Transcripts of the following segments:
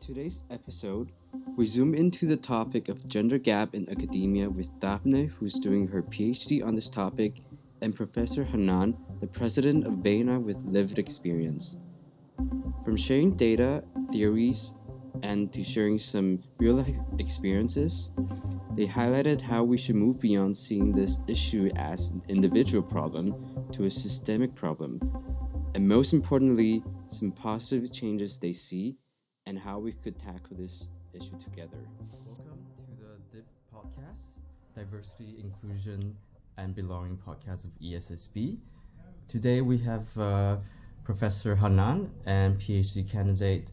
Today's episode, we zoom into the topic of gender gap in academia with Daphne, who's doing her PhD on this topic, and Professor Hanan, the president of VENA with lived experience. From sharing data, theories, and to sharing some real life experiences, they highlighted how we should move beyond seeing this issue as an individual problem to a systemic problem, and most importantly, some positive changes they see and how we could tackle this issue together. Welcome to the DIB podcast, Diversity, Inclusion, and Belonging podcast of ESSB. Today we have uh, Professor Hanan and PhD candidate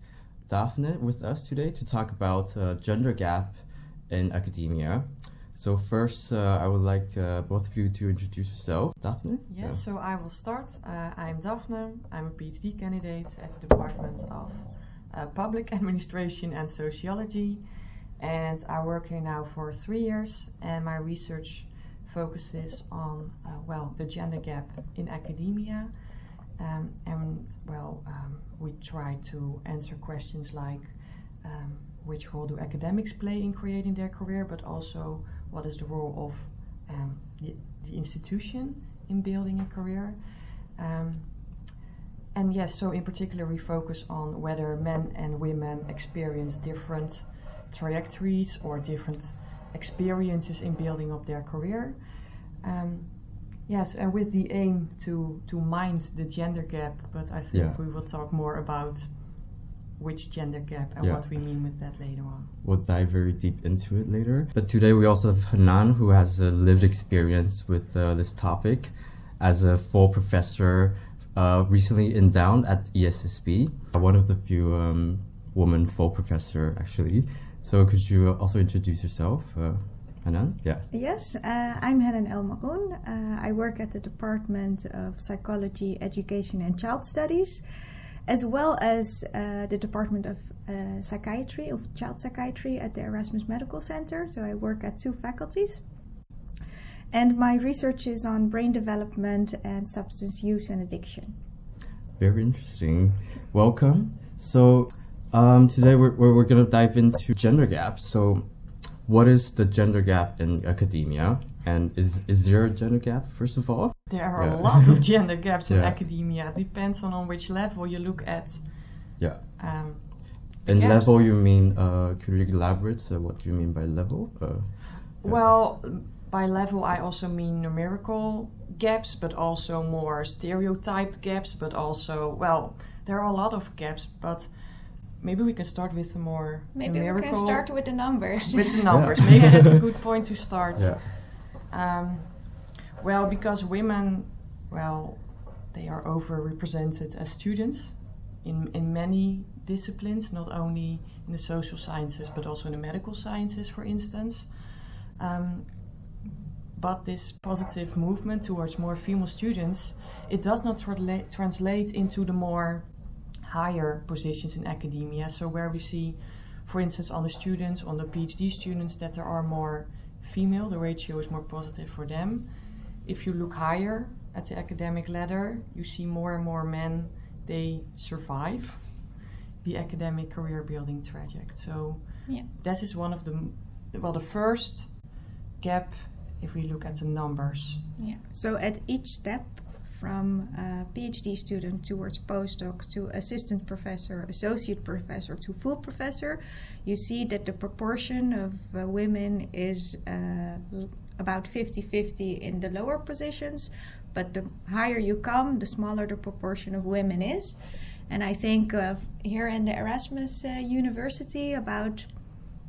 Daphne with us today to talk about uh, gender gap in academia. So first, uh, I would like uh, both of you to introduce yourself. Daphne? Yes, yeah. so I will start. Uh, I'm Daphne. I'm a PhD candidate at the Department of uh, Public Administration and Sociology. And I work here now for three years, and my research focuses on, uh, well, the gender gap in academia. Um, and, well, um, we try to answer questions like um, which role do academics play in creating their career, but also what is the role of um, the, the, institution in building a career. And yes, so in particular, we focus on whether men and women experience different trajectories or different experiences in building up their career. Um, yes, and with the aim to to mind the gender gap, but I think yeah. we will talk more about which gender gap and yeah. what we mean with that later on. We'll dive very deep into it later. But today we also have Hanan, who has a lived experience with uh, this topic as a full professor uh, recently endowed at ESSB, one of the few um, woman full professor actually. So could you also introduce yourself? Uh, Hanan? Yeah. Yes, uh, I'm Hanan El Marroun. Uh, I work at the Department of Psychology, Education and Child Studies, as well as uh, the Department of uh, Psychiatry, of Child Psychiatry at the Erasmus Medical Center. So I work at two faculties. And my research is on brain development and substance use and addiction. Very interesting. Welcome. So, um, today we're, we're, we're going to dive into gender gaps. So, what is the gender gap in academia? And is, is there a gender gap, first of all? There are yeah. a lot of gender gaps in yeah. academia. It depends on, on which level you look at. Yeah. Um, and gaps. level, you mean, uh, could you elaborate? Uh, what do you mean by level? Uh, well, by level, I also mean numerical gaps, but also more stereotyped gaps, but also, well, there are a lot of gaps, but maybe we can start with the more maybe numerical. we can start with the numbers. With the numbers. Yeah. maybe that's a good point to start. Yeah. Um, well, because women, well, they are overrepresented as students in, in many disciplines, not only in the social sciences, but also in the medical sciences, for instance. Um, but this positive movement towards more female students, it does not tra- translate into the more higher positions in academia. So where we see, for instance, on the students, on the PhD students, that there are more female, the ratio is more positive for them. If you look higher at the academic ladder, you see more and more men, they survive the academic career building trajectory. So yeah. that is one of the, well, the first gap if we look at the numbers. Yeah. So at each step, from a PhD student towards postdoc to assistant professor, associate professor to full professor, you see that the proportion of uh, women is uh, about 50 50 in the lower positions, but the higher you come, the smaller the proportion of women is. And I think uh, here in the Erasmus uh, University, about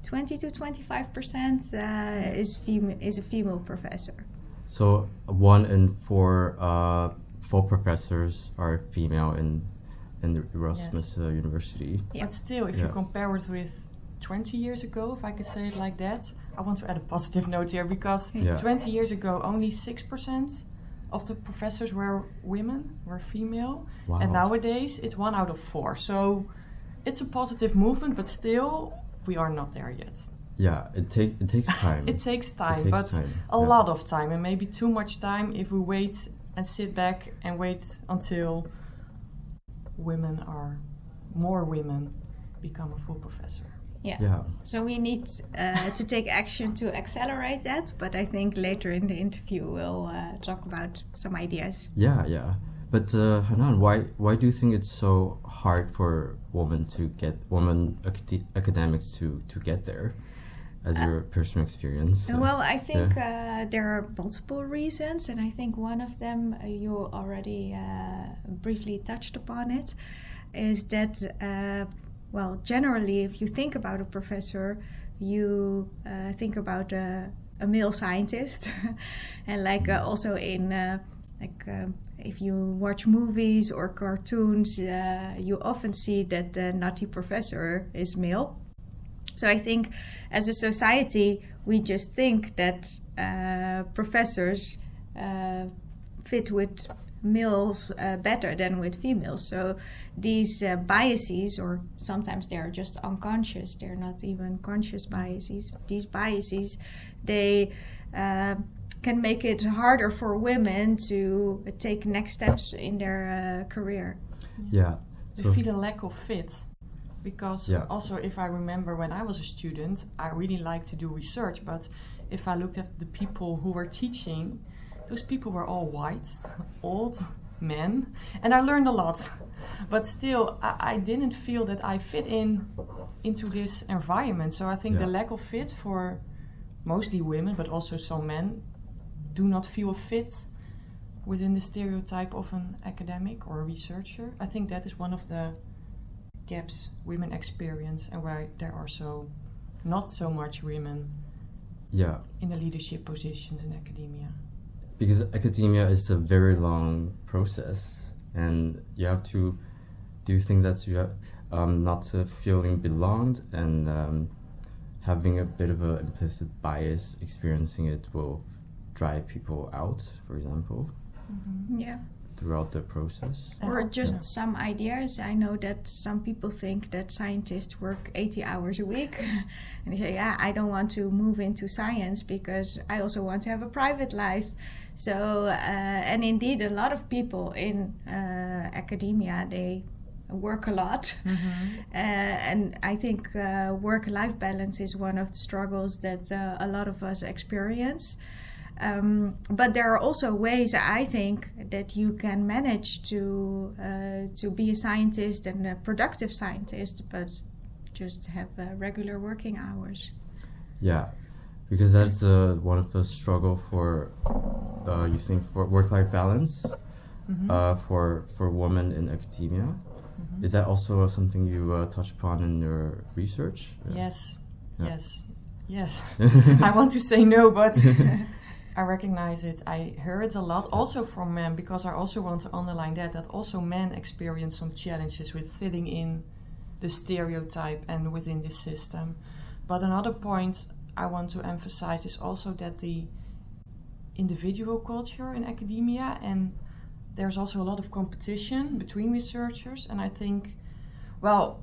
20 to 25 percent uh, is fem- is a female professor. So one in four uh, four professors are female in in the Erasmus yes. uh, University. Yeah. But still, if yeah. you compare it with 20 years ago, if I could say it like that, I want to add a positive note here because yeah. 20 years ago, only six percent of the professors were women, were female, wow. and nowadays it's one out of four. So it's a positive movement, but still we are not there yet. Yeah, it takes it takes time. it takes time, it takes but time. a yeah. lot of time, and maybe too much time if we wait and sit back and wait until women are more women become a full professor. Yeah. Yeah. So we need uh, to take action to accelerate that, but I think later in the interview we'll uh, talk about some ideas. Yeah, yeah. But uh, Hanan, why why do you think it's so hard for women to get women acad- academics to to get there, as your personal experience? Uh, Well, I think uh, there are multiple reasons, and I think one of them uh, you already uh, briefly touched upon it, is that uh, well, generally, if you think about a professor, you uh, think about a, a male scientist, and like uh, also in uh, like um if you watch movies or cartoons, uh, you often see that the nutty professor is male. So I think as a society, we just think that uh, professors uh, fit with males uh, better than with females. So these uh, biases, or sometimes they are just unconscious, they're not even conscious biases. These biases, they uh, can make it harder for women to take next steps in their uh, career. yeah. They So feel a lack of fit. Because Yeah. also, if I remember when I was a student, I really liked to do research. But if I looked at the people who were teaching, those people were all white, old men, and I learned a lot. But still, I, I didn't feel that I fit in into this environment. So I think the lack of fit for mostly women, but also some men, do not feel fit within the stereotype of an academic or a researcher. I think that is one of the gaps women experience and why there are so not so much women yeah, in the leadership positions in academia. because academia is a very long process, and you have to. Do think that you have um, not uh, feeling belonged and um, having a bit of an implicit bias, experiencing it will drive people out, for example, Yeah. throughout the process? Or just yeah. some ideas. I know that some people think that scientists work 80 hours a week. and they say, yeah, I don't want to move into science because I also want to have a private life. So, uh, and indeed, a lot of people in uh, academia, they work a lot. Uh, and I think uh, work life balance is one of the struggles that uh, a lot of us experience. Um, but there are also ways I think that you can manage to uh, to be a scientist and a productive scientist, but just have uh, regular working hours. Yeah, because that's uh, one of the struggle for uh, you think for work-life balance uh, for for women in academia. Is that also uh, something you uh, touch upon in your research? Yes, Yeah. yes, yes. I want to say no, but I recognize it. I hear it a lot, also from men, because I also want to underline that that also men experience some challenges with fitting in the stereotype and within this system. But another point I want to emphasize is also that the individual culture in academia and there's also a lot of competition between researchers and I think well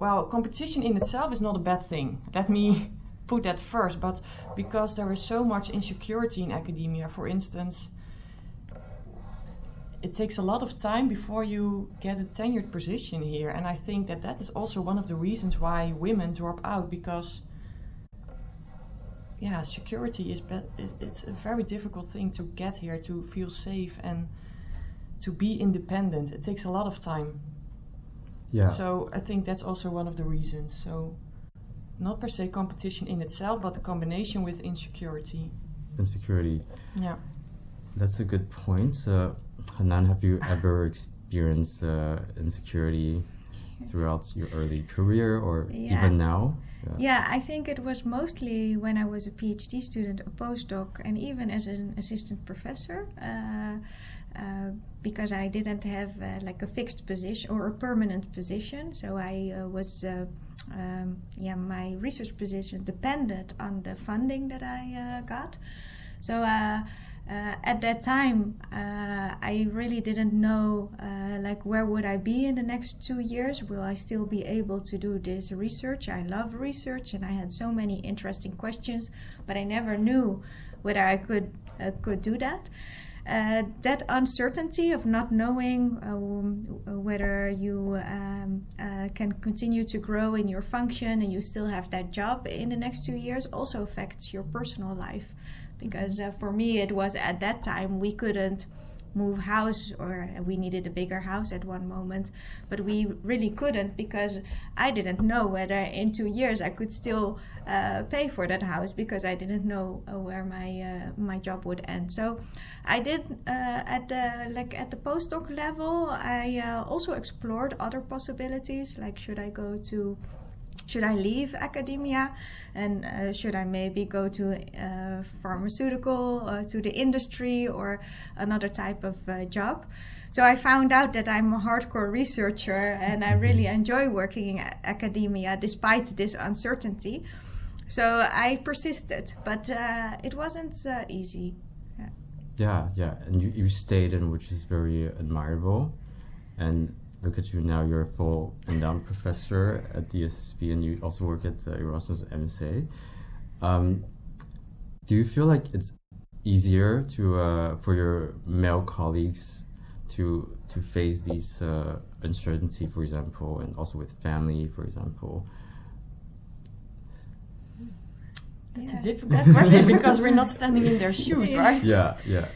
well, competition in itself is not a bad thing. Let me put that first. But because there is so much insecurity in academia, for instance, it takes a lot of time before you get a tenured position here. And I think that that is also one of the reasons why women drop out because. Yeah, security is, be- it's a very difficult thing to get here to feel safe and to be independent. It takes a lot of time. Yeah. So I think that's also one of the reasons. So not per se competition in itself, but the combination with insecurity. Insecurity. Yeah. That's a good point. Uh, Hanan, have you ever experienced uh, insecurity throughout your early career or Yeah. even now? Yeah, I think it was mostly when I was a PhD student, a postdoc, and even as an assistant professor, uh, uh, because I didn't have uh, like a fixed position or a permanent position. So I uh, was, uh, um, yeah, my research position depended on the funding that I uh, got. So uh, uh, at that time, I really didn't know, like, where would I be in the next two years? Will I still be able to do this research? I love research, and I had so many interesting questions, but I never knew whether I could could do that. Uh, that uncertainty of not knowing uh, whether you um, uh, can continue to grow in your function and you still have that job in the next two years also affects your personal life. Because uh, for me, it was at that time we couldn't move house or we needed a bigger house at one moment. But we really couldn't because i didn't know whether in two years i could still uh, pay for that house because i didn't know uh, where my uh, my job would end. So i did uh, at the like at the postdoc level i uh, also explored other possibilities like should i go to should I leave academia? And uh, should I maybe go to uh, pharmaceutical, uh, to the industry, or another type of uh, job? So I found out that I'm a hardcore researcher and I really mm-hmm. enjoy working in academia despite this uncertainty. So I persisted, but uh, it wasn't uh, easy. Yeah. yeah, yeah, and you, you stayed in, which is very admirable. And look at you now. You're a full endowed professor at the ESSB, and you also work at uh, Erasmus MC. Um, do you feel like it's easier to uh, for your male colleagues to to face these uh, uncertainty, for example, and also with family, for example? That's yeah. a difficult question because we're not standing in their shoes, right? Yeah, yeah.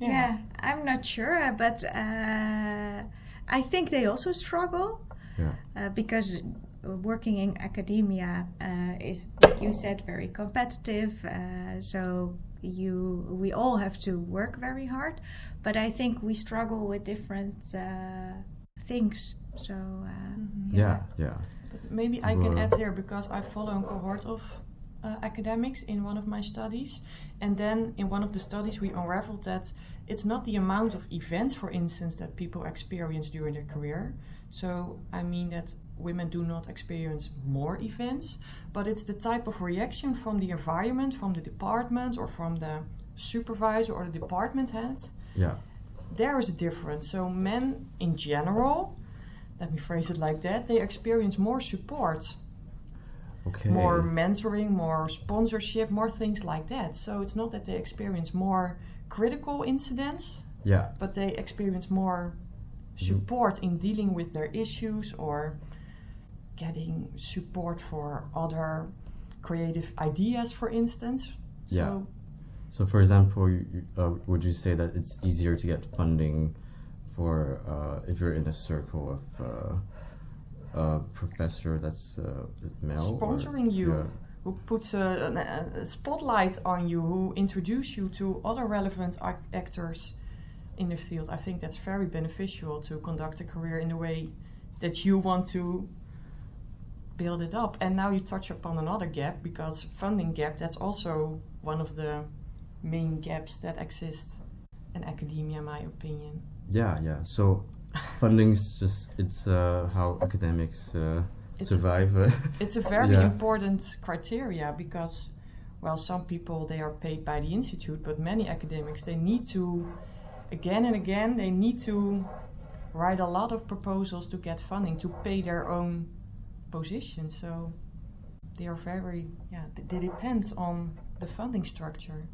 Yeah, yeah I'm not sure, but uh, I think they also struggle yeah. uh, because working in academia uh, is, like you said, very competitive. Uh, so you, we all have to work very hard. But I think we struggle with different uh, things. So mm-hmm. yeah, yeah. Maybe I can add there because I follow a cohort of uh, academics in one of my studies. And then in one of the studies, we unraveled that it's not the amount of events, for instance, that people experience during their career. So, I mean that women do not experience more events, but it's the type of reaction from the environment, from the department, or from the supervisor or the department head. Yeah. There is a difference. So, men in general, let me phrase it like that, they experience more support okay. more mentoring, more sponsorship, more things like that. So it's not that they experience more critical incidents, yeah, but they experience more support in dealing with their issues or getting support for other creative ideas, for instance. So yeah. So, for example, you, uh, would you say that it's easier to get funding for uh, if you're in a circle of uh, a professor that's uh, male sponsoring or, you yeah. who puts a, a, spotlight on you who introduce you to other relevant actors in the field i think that's very beneficial to conduct a career in the way that you want to build it up and now you touch upon another gap because funding gap that's also one of the main gaps that exist in academia in my opinion yeah yeah so funding's just it's uh, how academics uh, survive. it's a very yeah. important criteria because, well, some people they are paid by the institute, but many academics they need to, again and again, they need to write a lot of proposals to get funding to pay their own position. So they are very yeah. They, they depend on the funding structure.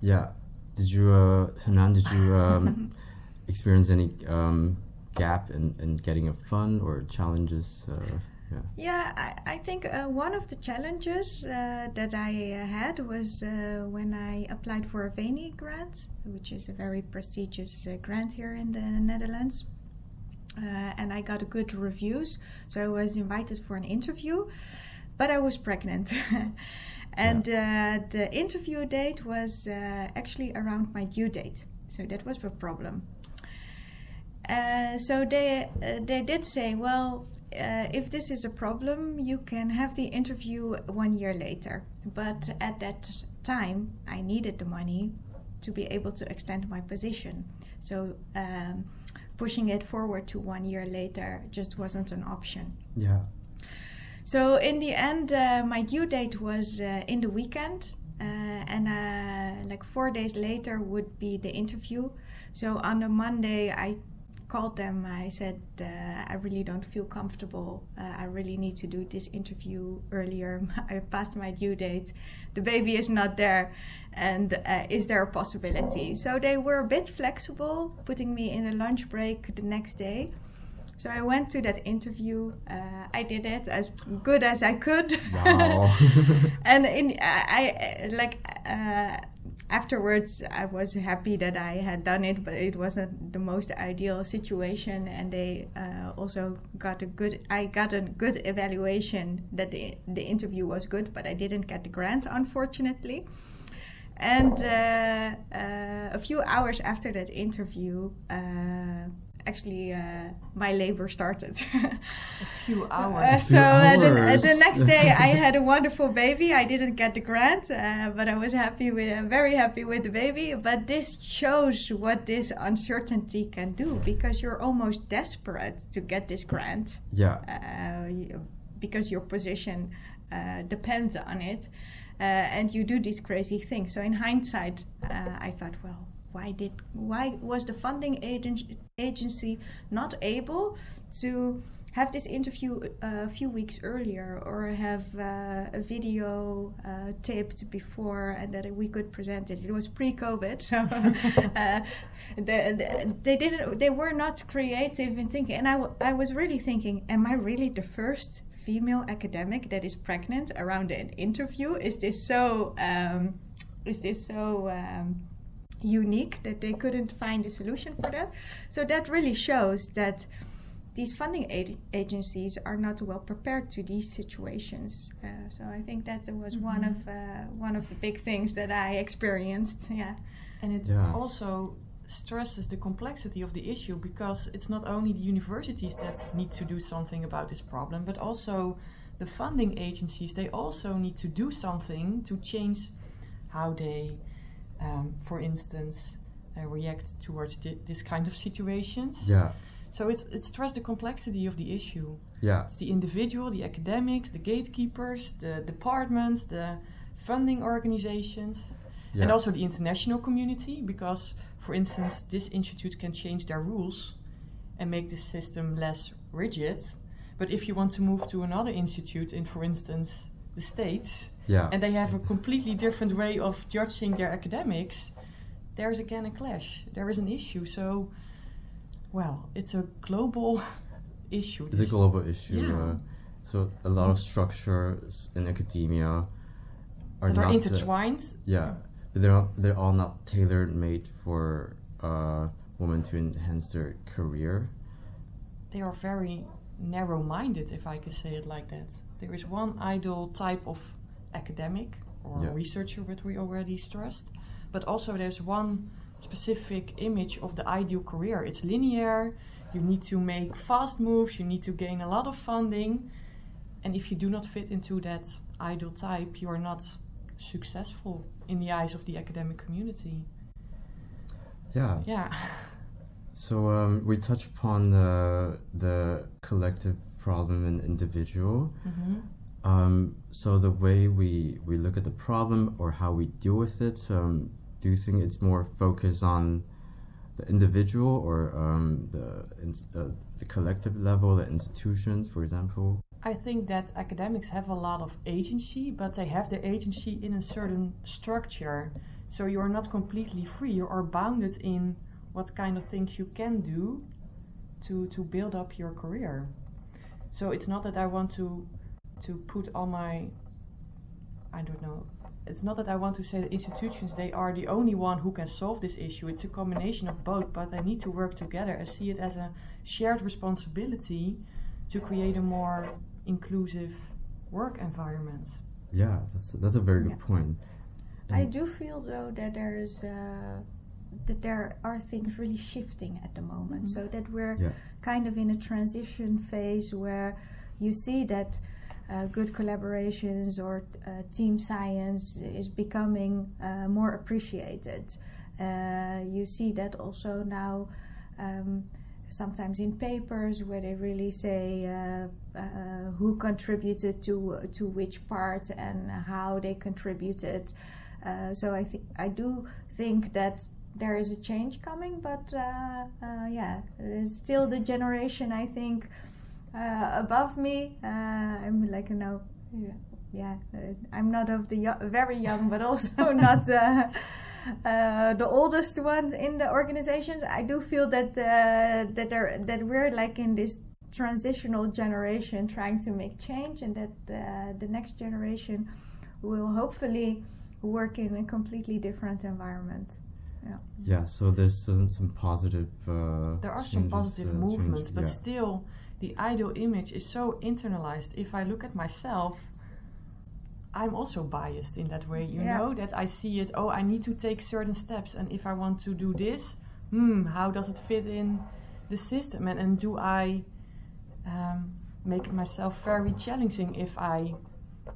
Yeah. Did you, uh, Hanan? Did you um, experience any? Um, gap in, in getting a fund or challenges? Uh, yeah, yeah I, I think uh, one of the challenges uh, that I uh, had was uh, when I applied for a VENI grant, which is a very prestigious uh, grant here in the Netherlands. And I got good reviews, so I was invited for an interview, but I was pregnant. and yeah. the interview date was actually around my due date, so that was a problem. Uh, so they uh, they did say, well, uh, if this is a problem, you can have the interview one year later. But at that time, I needed the money to be able to extend my position. So um, pushing it forward to one year later just wasn't an option. Yeah. So in the end, uh, my due date was uh, in the weekend, uh, and like four days later would be the interview. So on the Monday, I called them. I said, uh, I really don't feel comfortable. Uh, I really need to do this interview earlier. I passed my due date. The baby is not there. And uh, is there a possibility? So they were a bit flexible, putting me in a lunch break the next day. So I went to that interview. Uh, I did it as good as I could. Wow. and in I, I like uh, afterwards, I was happy that I had done it, but it wasn't the most ideal situation. And they uh, also got a good. I got a good evaluation that the the interview was good, but I didn't get the grant, unfortunately. And uh, uh, a few hours after that interview, uh, actually uh, my labor started. a few hours. Uh, so uh, the, the next day I had a wonderful baby. I didn't get the grant, uh, but I was happy with, uh, very happy with the baby. But this shows what this uncertainty can do because you're almost desperate to get this grant yeah. uh, because your position uh, depends on it, uh, and you do these crazy things. So in hindsight, uh, I thought, well, why did why was the funding agen- agency not able to have this interview uh, a few weeks earlier or have uh, a video uh, taped before and that we could present it. It was pre-COVID, so uh, the, the, they didn't. They were not creative in thinking. And I, w- I was really thinking, am I really the first female academic that is pregnant around an interview? Is this so? Um, is this so? Um, unique that they couldn't find a solution for that. So that really shows that these funding ad- agencies are not well prepared to these situations. Uh, so I think that was one of uh, one of the big things that I experienced. Yeah. And it Yeah. also stresses the complexity of the issue because it's not only the universities that need to do something about this problem, but also the funding agencies. They also need to do something to change how they, um, for instance, uh, react towards thi- this kind of situations. Yeah. So it's it stresses the complexity of the issue. Yeah. It's the individual, the academics, the gatekeepers, the departments, the funding organizations, Yeah. and also the international community. Because, for instance, this institute can change their rules and make the system less rigid. But if you want to move to another institute in, for instance, the States, yeah. and they have a completely different way of judging their academics, there's again a clash. There is an issue. So, well, it's a global issue. It's a global issue. Yeah. Uh, so a lot of structures in academia are that are not uh, intertwined. yeah, but they're all, they're all not tailor made for uh, women to enhance their career. They are very narrow minded, if I can say it like that. There is one ideal type of academic or Yeah. researcher, what we already stressed, but also there's one specific image of the ideal career. It's linear, you need to make fast moves, you need to gain a lot of funding, and if you do not fit into that ideal type, you are not successful in the eyes of the academic community. Yeah. Yeah. So um, we touch upon the the collective problem and individual. hmm Um, so the way we we look at the problem or how we deal with it, um, do you think it's more focused on the individual or um, the uh, the collective level, the institutions, for example? I think that academics have a lot of agency, but they have their agency in a certain structure. So you are not completely free. You are bounded in what kind of things you can do to to build up your career. So it's not that I want to to put all my I don't know. It's not that I want to say that institutions they are the only one who can solve this issue. It's a combination of both, but they need to work together and see it as a shared responsibility to create a more inclusive work environment. Yeah, that's that's a very good Yeah. point. I do feel though that there is uh, that there are things really shifting at the moment, so that we're Yeah. kind of in a transition phase where you see that uh, good collaborations or uh, team science is becoming uh, more appreciated. Uh, you see that also now. Um, sometimes in papers where they really say uh, who contributed to to which part and how they contributed. So I think I do think that there is a change coming, but yeah, still the generation I think uh, above me. Uh, I'm like you know, yeah, yeah uh, I'm not of the yo- very young, but also not. Uh, uh, the oldest ones in the organizations, I do feel that uh, that there that we're like in this transitional generation trying to make change, and that uh, the next generation will hopefully work in a completely different environment. Yeah. Yeah. So there's some some positive. Uh, there are some positive uh, movements, change- but yeah. still, the ideal image is so internalized. If I look at myself, I'm also biased in that way. You Yeah. know that I see it. Oh, I need to take certain steps, and if I want to do this, hmm, how does it fit in the system? And and do I um, make myself very challenging if I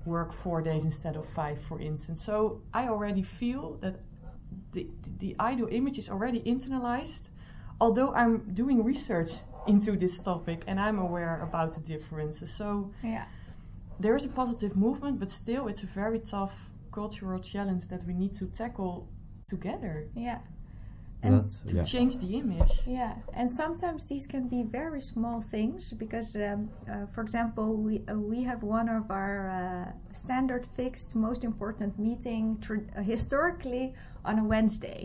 work four days instead of five, for instance? So I already feel that the the ideal image is already internalized. Although I'm doing research into this topic and I'm aware about the differences, so Yeah. there is a positive movement, but still, it's a very tough cultural challenge that we need to tackle together Yeah. And That's to yeah. change the image. Yeah, and sometimes these can be very small things because, um, uh, for example, we uh, we have one of our uh, standard fixed most important meeting tr- uh, historically on a Wednesday.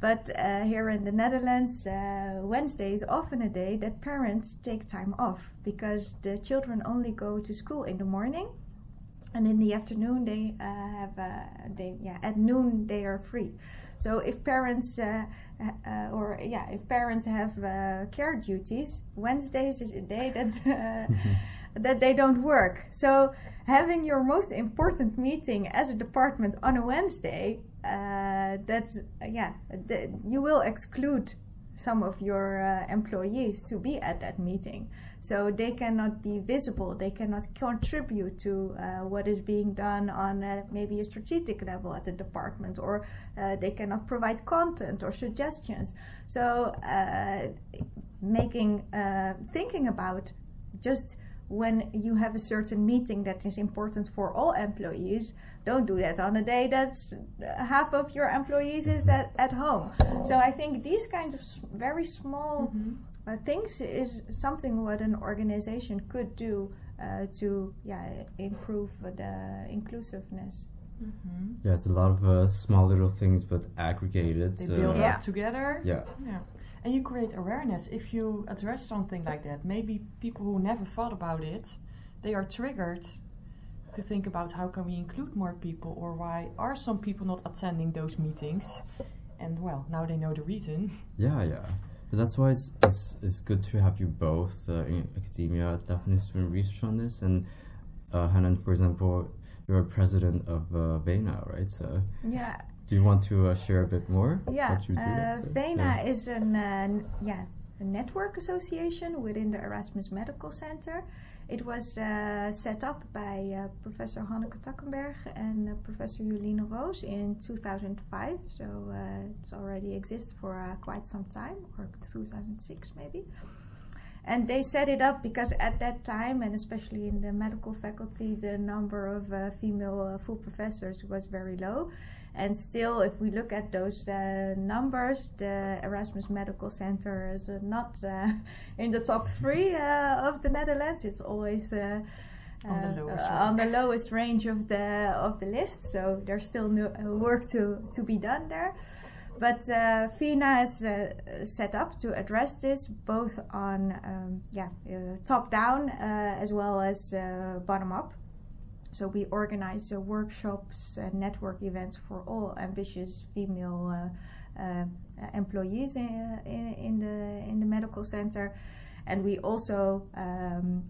But uh, here in the Netherlands, uh, Wednesday is often a day that parents take time off because the children only go to school in the morning, and in the afternoon they uh, have uh, they yeah at noon they are free. So if parents uh, uh, or yeah if parents have uh, care duties, Wednesdays is a day that uh, that they don't work. So having your most important meeting as a department on a Wednesday, uh, that's uh, yeah the, you will exclude some of your uh, employees to be at that meeting. So they cannot be visible, they cannot contribute to uh, what is being done on uh, maybe a strategic level at the department, or uh, they cannot provide content or suggestions. So making, thinking about just when you have a certain meeting that is important for all employees, don't do that on a day that's uh, half of your employees is at, at home. So I think these kinds of very small uh, things is something what an organization could do uh, to yeah improve the inclusiveness. hmm Yeah, it's a lot of uh, small little things, but aggregated. They uh, build Yeah. together. Yeah. Yeah. And you create awareness. If you address something like that, maybe people who never thought about it, they are triggered to think about how can we include more people or why are some people not attending those meetings? And well, now they know the reason. Yeah, yeah. But that's why it's, it's, it's good to have you both uh, in academia, definitely doing research on this. And uh, Hanan, for example, you're president of uh, VENA, right? So Yeah, do you want to uh, share a bit more Yeah, what you do? uh, VENA yeah. is an uh, yeah a network association within the Erasmus Medical Center. It was uh, set up by uh, Professor Hanneke Takkenberg and uh, Professor Jolien Roos in 2005. So uh, it's already exists for uh, quite some time, or 2006 maybe. And they set it up because at that time, and especially in the medical faculty, the number of uh, female uh, full professors was very low. And still, if we look at those uh, numbers, the Erasmus Medical Center is uh, not uh, in the top three uh, of the Netherlands. It's always uh, On the lowest uh, on the lowest range of the of the list. So there's still no, uh, work to to be done there. But uh, VENA is uh, set up to address this both on um, yeah uh, top down uh, as well as uh, bottom up. So we organize uh, workshops and network events for all ambitious female employees in, in, in the in the medical center, and we also um,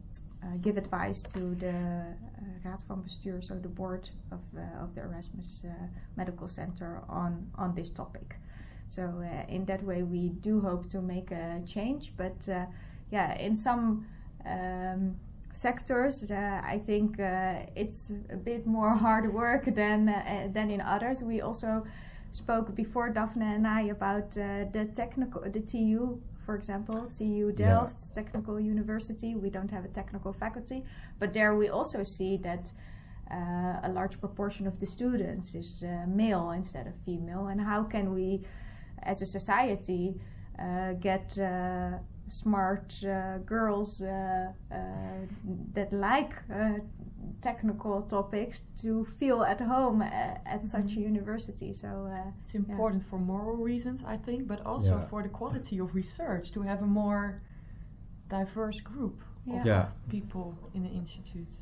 give advice to the Raad van Bestuur, so the board of uh, of the Erasmus uh, Medical Center on on this topic. So uh, in that way, we do hope to make a change. But uh, yeah, in some um, sectors, uh, I think it's a bit more hard work than than in others. We also spoke before Daphne and I about the technical, the TU, for example, TU Delft Technical University. We don't have a technical faculty, but there we also see that. Uh, a large proportion of the students is uh, male instead of female, and how can we as a society, uh, get uh, smart uh, girls uh, uh, that like technical topics to feel at home at, at mm-hmm. such a university. So it's important yeah. for moral reasons, I think, but also yeah. for the quality of research to have a more diverse group of yeah. people in the institute.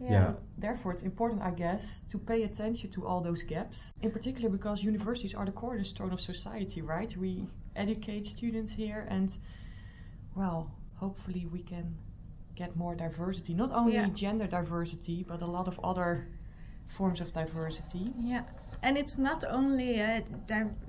Yeah. yeah. Therefore, it's important, I guess, to pay attention to all those gaps. In particular, because universities are the cornerstone of society, right? We educate students here, and well, hopefully, we can get more diversity. Not only yeah. gender diversity, but a lot of other forms of diversity. Yeah and it's not only uh,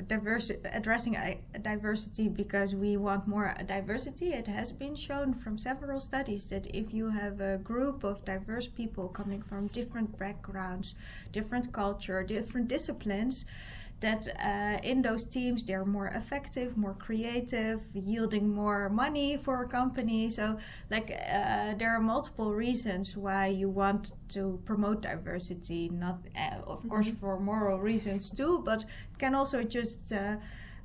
diverse, addressing uh, diversity because we want more diversity. It has been shown from several studies that if you have a group of diverse people coming from different backgrounds, different culture, different disciplines, that uh, in those teams they're more effective, more creative, yielding more money for a company. So, like, uh, there are multiple reasons why you want to promote diversity. Not, uh, of course, mm-hmm. for moral reasons too, but it can also just uh,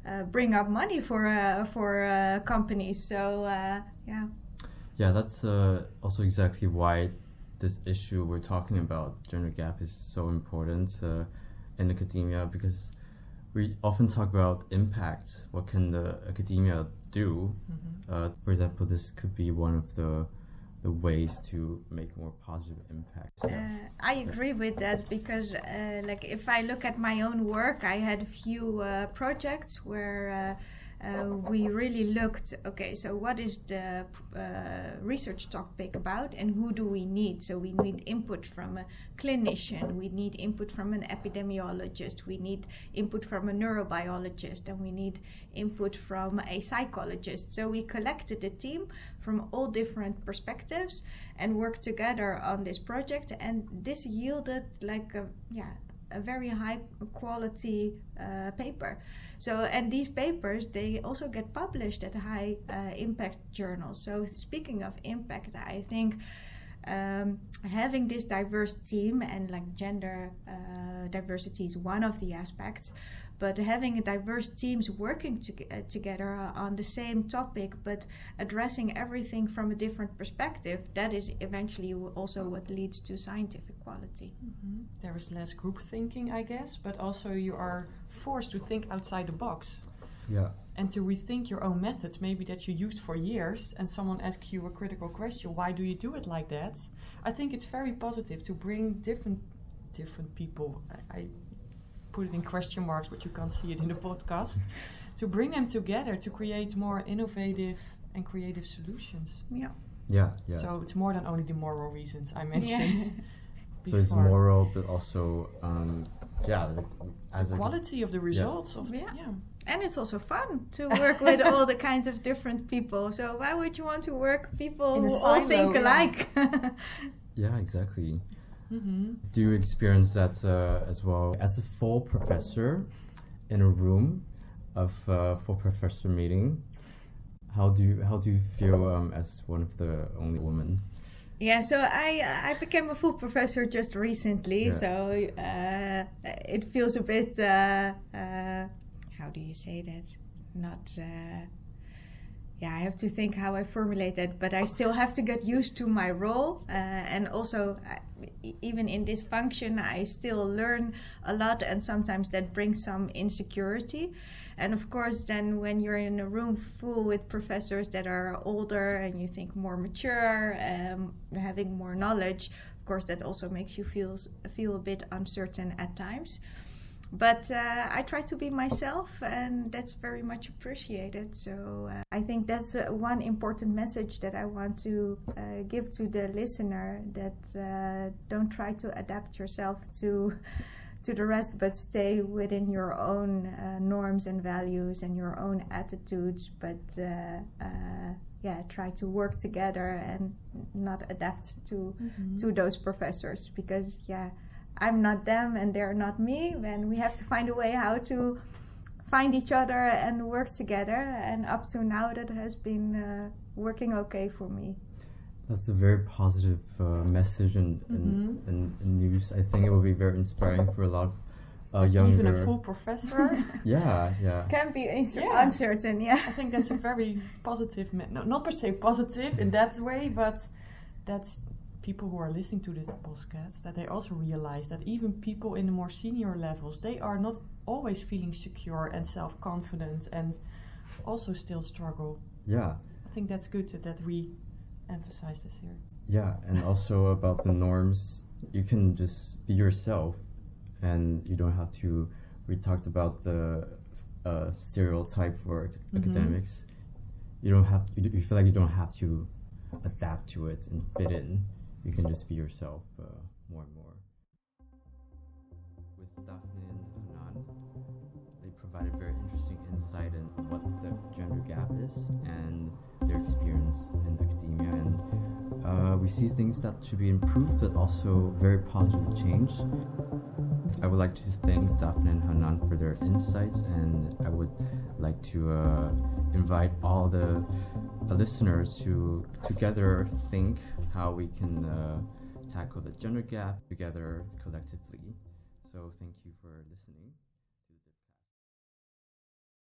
uh, bring up money for uh, for companies. So, yeah. Yeah, that's also exactly why this issue we're talking about, gender gap, is so important in academia because we often talk about impact. What can the academia do? Mm-hmm. Uh, for example, this could be one of the the ways to make more positive impact. Uh, I agree with that because, uh, like, if I look at my own work, I had a few uh, projects where uh, we really looked okay so what is the uh, research topic about and who do we need? So we need input from a clinician we need input from an epidemiologist we need input from a neurobiologist and we need input from a psychologist. So we collected a team from all different perspectives and worked together on this project and this yielded like a yeah a very high quality uh, paper so, and these papers they also get published at high uh, impact journals. So, speaking of impact, I think. Um, having this diverse team and like gender uh, diversity is one of the aspects but having diverse teams working to, uh, together on the same topic but addressing everything from a different perspective that is eventually also what leads to scientific quality. Mm-hmm. there is less group thinking i guess but also you are forced to think outside the box. Yeah and to rethink your own methods maybe that you used for years and someone asks you a critical question why do you do it like that i think it's very positive to bring different different people I, I put it in question marks, but you can't see it in the podcast, to bring them together to create more innovative and creative solutions. Yeah. Yeah, yeah. So it's more than only the moral reasons I mentioned. Yeah. so it's moral, but also, um, yeah, the, as the quality of the results yeah. of yeah. yeah. And it's also fun to work with all the kinds of different people. So why would you want to work with people who all think alike? yeah, exactly. Mm-hmm. Do you experience that uh, as well as a full professor in a room of uh, full professor meeting? How do you how do you feel um, as one of the only women? Yeah, so I I became a full professor just recently, yeah. so uh, it feels a bit uh, uh, how do you say that? Not uh, yeah, I have to think how I formulate that, but I still have to get used to my role. Uh, and also, even in this function, I still learn a lot, and sometimes that brings some insecurity. And of course, then when you're in a room full with professors that are older and you think more mature, um, having more knowledge, of course, that also makes you feel feel a bit uncertain at times but uh, I try to be myself, and that's very much appreciated. So uh, I think that's uh, one important message that I want to uh, give to the listener: that uh, don't try to adapt yourself to to the rest, but stay within your own uh, norms and values and your own attitudes. But yeah, try to work together and not adapt to mm-hmm. to those professors because yeah I'm not them and they're not me, and we have to find a way how to find each other and work together. And up to now, that has been uh, working okay for me. That's a very positive uh, message and, mm-hmm. and, and, news. I think it will be very inspiring for a lot of a younger. even a full professor. yeah, yeah. Can be uncer- Yeah. uncertain, yeah. I think that's a very positive, me- no, not per se positive in that way, but that's people who are listening to this podcast that they also realize that even people in the more senior levels they are not always feeling secure and self-confident and also still struggle. Yeah, I think that's good that, that we emphasize this here. yeah, and also about the norms, you can just be yourself, and you don't have to. We talked about the uh, stereotype for Mhm. academics. You don't have. You, d- you feel like you don't have to adapt to it and fit in. You can just be yourself uh, more and more. With Daphne and Hanan, they provided very insight in what the gender gap is and their experience in academia. And uh, we see things that should be improved, but also very positive change. I would like to thank Daphne and Hanan for their insights, and I would like to uh, invite all the uh, listeners to together think how we can uh, tackle the gender gap together collectively. So, thank you for listening.